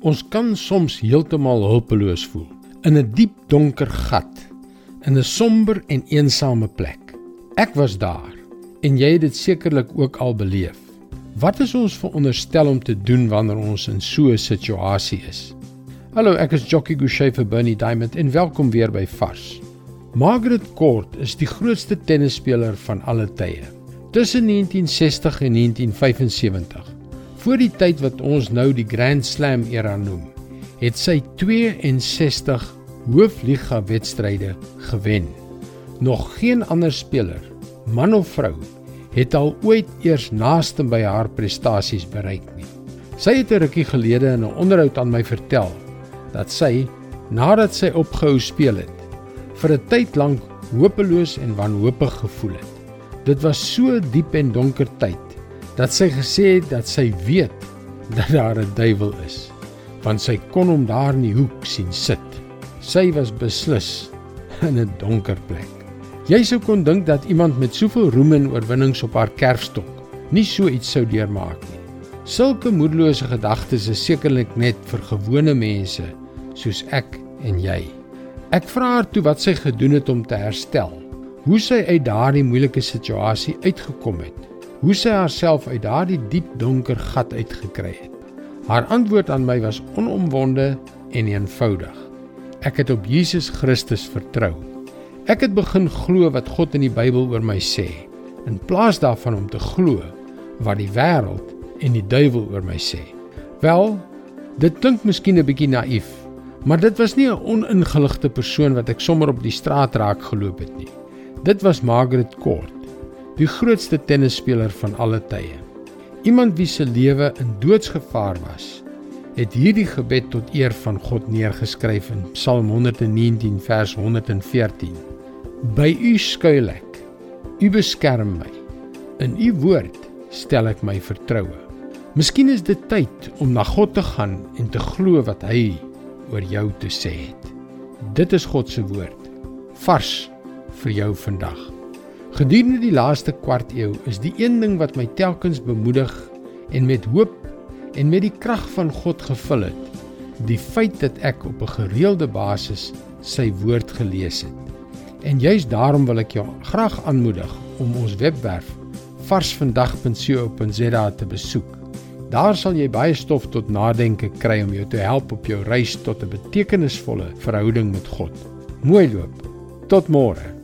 Ons kan soms heeltemal hulpeloos voel in 'n diep donker gat, in 'n somber en eensame plek. Ek was daar en jy het dit sekerlik ook al beleef. Wat is ons veronderstel om te doen wanneer ons in so 'n situasie is? Hallo, ek is Jockey Gouchee vir Bernie Diamond en welkom weer by Vars. Margaret Court is die grootste tennisspeler van alle tye. Tussen 1960 en 1975 Voor die tyd wat ons nou die Grand Slam era noem, het sy 62 hoofliga wedstryde gewen. Nog geen ander speler, man of vrou, het al ooit eers naaste by haar prestasies bereik nie. Sy het 'n rukkie gelede in 'n onderhoud aan my vertel dat sy nadat sy opgehou speel het, vir 'n tyd lank hopeloos en wanhoopig gevoel het. Dit was so diep en donker tyd dat sy gesê het dat sy weet dat daar 'n duiwel is, want sy kon hom daar in die hoek sien sit. Sy was beslis in 'n donker plek. Jy sou kon dink dat iemand met soveel roem en oorwinnings op haar kerfstok nie so iets sou deurmaak nie. Sulke moedelose gedagtes is sekerlik net vir gewone mense soos ek en jy. Ek vra haar toe wat sy gedoen het om te herstel. Hoe sy uit daardie moeilike situasie uitgekom het hoe sy haarself uit daardie diep donker gat uitgekry het. Haar antwoord aan my was onomwonde en eenvoudig. Ek het op Jesus Christus vertrou. Ek het begin glo wat God in die Bybel oor my sê, in plaas daarvan om te glo wat die wêreld en die duiwel oor my sê. Wel, dit klink miskien 'n bietjie naïef, maar dit was nie 'n oningeligte persoon wat ek sommer op die straat raak geloop het nie. Dit was Margaret Court die grootste tennisspeler van alle tye. Iemand wie se lewe in doodsgevaar was, het hierdie gebed tot eer van God neergeskryf in Psalm 119 vers 114. By U skuil ek. U beskerm my. In U woord stel ek my vertroue. Miskien is dit tyd om na God te gaan en te glo wat hy oor jou te sê het. Dit is God se woord. Vars vir jou vandag. Gedurende die laaste kwart eeu is die een ding wat my telkens bemoedig en met hoop en met die krag van God gevul het, die feit dat ek op 'n gereelde basis sy woord gelees het. En juis daarom wil ek jou graag aanmoedig om ons webwerf varsvandag.co.za te besoek. Daar sal jy baie stof tot nadenke kry om jou te help op jou reis tot 'n betekenisvolle verhouding met God. Mooi loop. Tot môre.